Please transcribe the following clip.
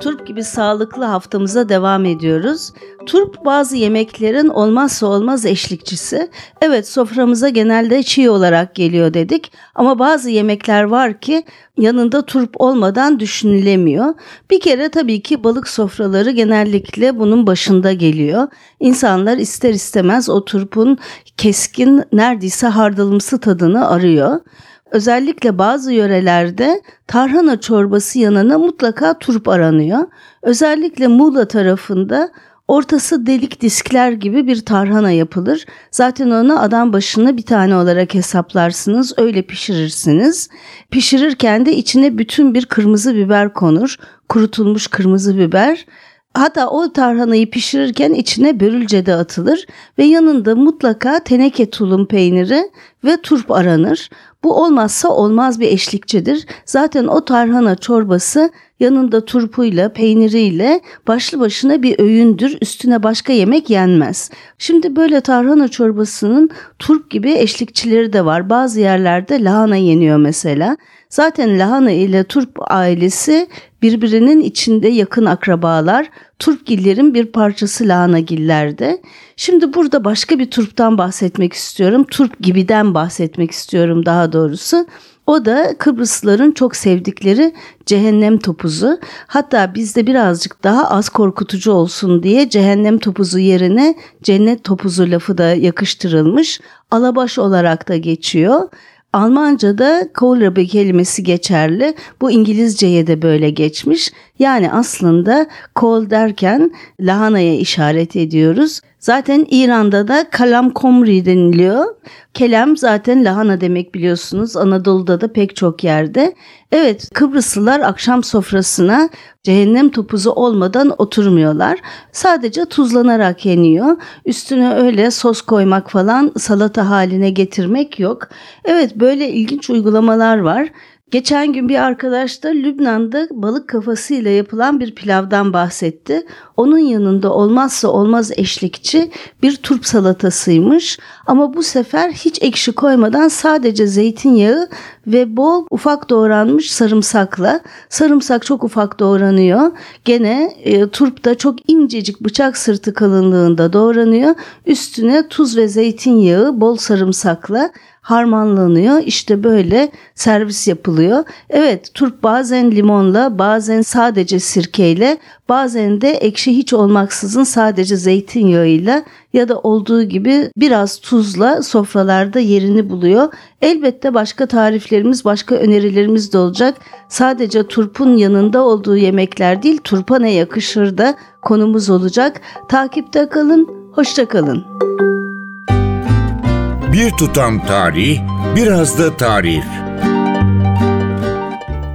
Turp gibi sağlıklı haftamıza devam ediyoruz. Turp bazı yemeklerin olmazsa olmaz eşlikçisi. Evet soframıza genelde çiğ olarak geliyor dedik ama bazı yemekler var ki yanında turp olmadan düşünülemiyor. Bir kere tabii ki balık sofraları genellikle bunun başında geliyor. İnsanlar ister istemez o turpun keskin neredeyse hardalımsı tadını arıyor. Özellikle bazı yörelerde tarhana çorbası yanına mutlaka turp aranıyor. Özellikle Muğla tarafında ortası delik diskler gibi bir tarhana yapılır. Zaten onu adam başına bir tane olarak hesaplarsınız, öyle pişirirsiniz. Pişirirken de içine bütün bir kırmızı biber konur, kurutulmuş kırmızı biber. Hatta o tarhanayı pişirirken içine börülce de atılır ve yanında mutlaka teneke tulum peyniri ve turp aranır. Bu olmazsa olmaz bir eşlikçidir. Zaten o tarhana çorbası yanında turpuyla, peyniriyle başlı başına bir öğündür. Üstüne başka yemek yenmez. Şimdi böyle tarhana çorbasının turp gibi eşlikçileri de var. Bazı yerlerde lahana yeniyor mesela. Zaten lahana ile turp ailesi birbirinin içinde yakın akrabalar. Turpgillerin bir parçası lahanagillerde. Şimdi burada başka bir turptan bahsetmek istiyorum. Turp gibiden bahsetmek istiyorum daha doğrusu. O da Kıbrıslıların çok sevdikleri cehennem topuzu. Hatta bizde birazcık daha az korkutucu olsun diye cehennem topuzu yerine cennet topuzu lafı da yakıştırılmış. Alabaş olarak da geçiyor. Almanca'da kohlrabi kelimesi geçerli. Bu İngilizceye de böyle geçmiş. Yani aslında kol derken lahanaya işaret ediyoruz. Zaten İran'da da kalam komri deniliyor. Kelem zaten lahana demek biliyorsunuz. Anadolu'da da pek çok yerde. Evet Kıbrıslılar akşam sofrasına cehennem topuzu olmadan oturmuyorlar. Sadece tuzlanarak yeniyor. Üstüne öyle sos koymak falan salata haline getirmek yok. Evet böyle ilginç uygulamalar var. Geçen gün bir arkadaş da Lübnan'da balık kafasıyla yapılan bir pilavdan bahsetti. Onun yanında olmazsa olmaz eşlikçi bir turp salatasıymış. Ama bu sefer hiç ekşi koymadan sadece zeytinyağı ve bol ufak doğranmış sarımsakla. Sarımsak çok ufak doğranıyor. Gene e, turp da çok incecik bıçak sırtı kalınlığında doğranıyor. Üstüne tuz ve zeytinyağı bol sarımsakla harmanlanıyor. İşte böyle servis yapılıyor. Evet turp bazen limonla bazen sadece sirkeyle bazen de ekşi hiç olmaksızın sadece zeytinyağıyla ya da olduğu gibi biraz tuzla sofralarda yerini buluyor. Elbette başka tariflerimiz, başka önerilerimiz de olacak. Sadece turpun yanında olduğu yemekler değil, turpa ne yakışır da konumuz olacak. Takipte kalın, hoşça kalın. Bir tutam tarih, biraz da tarif.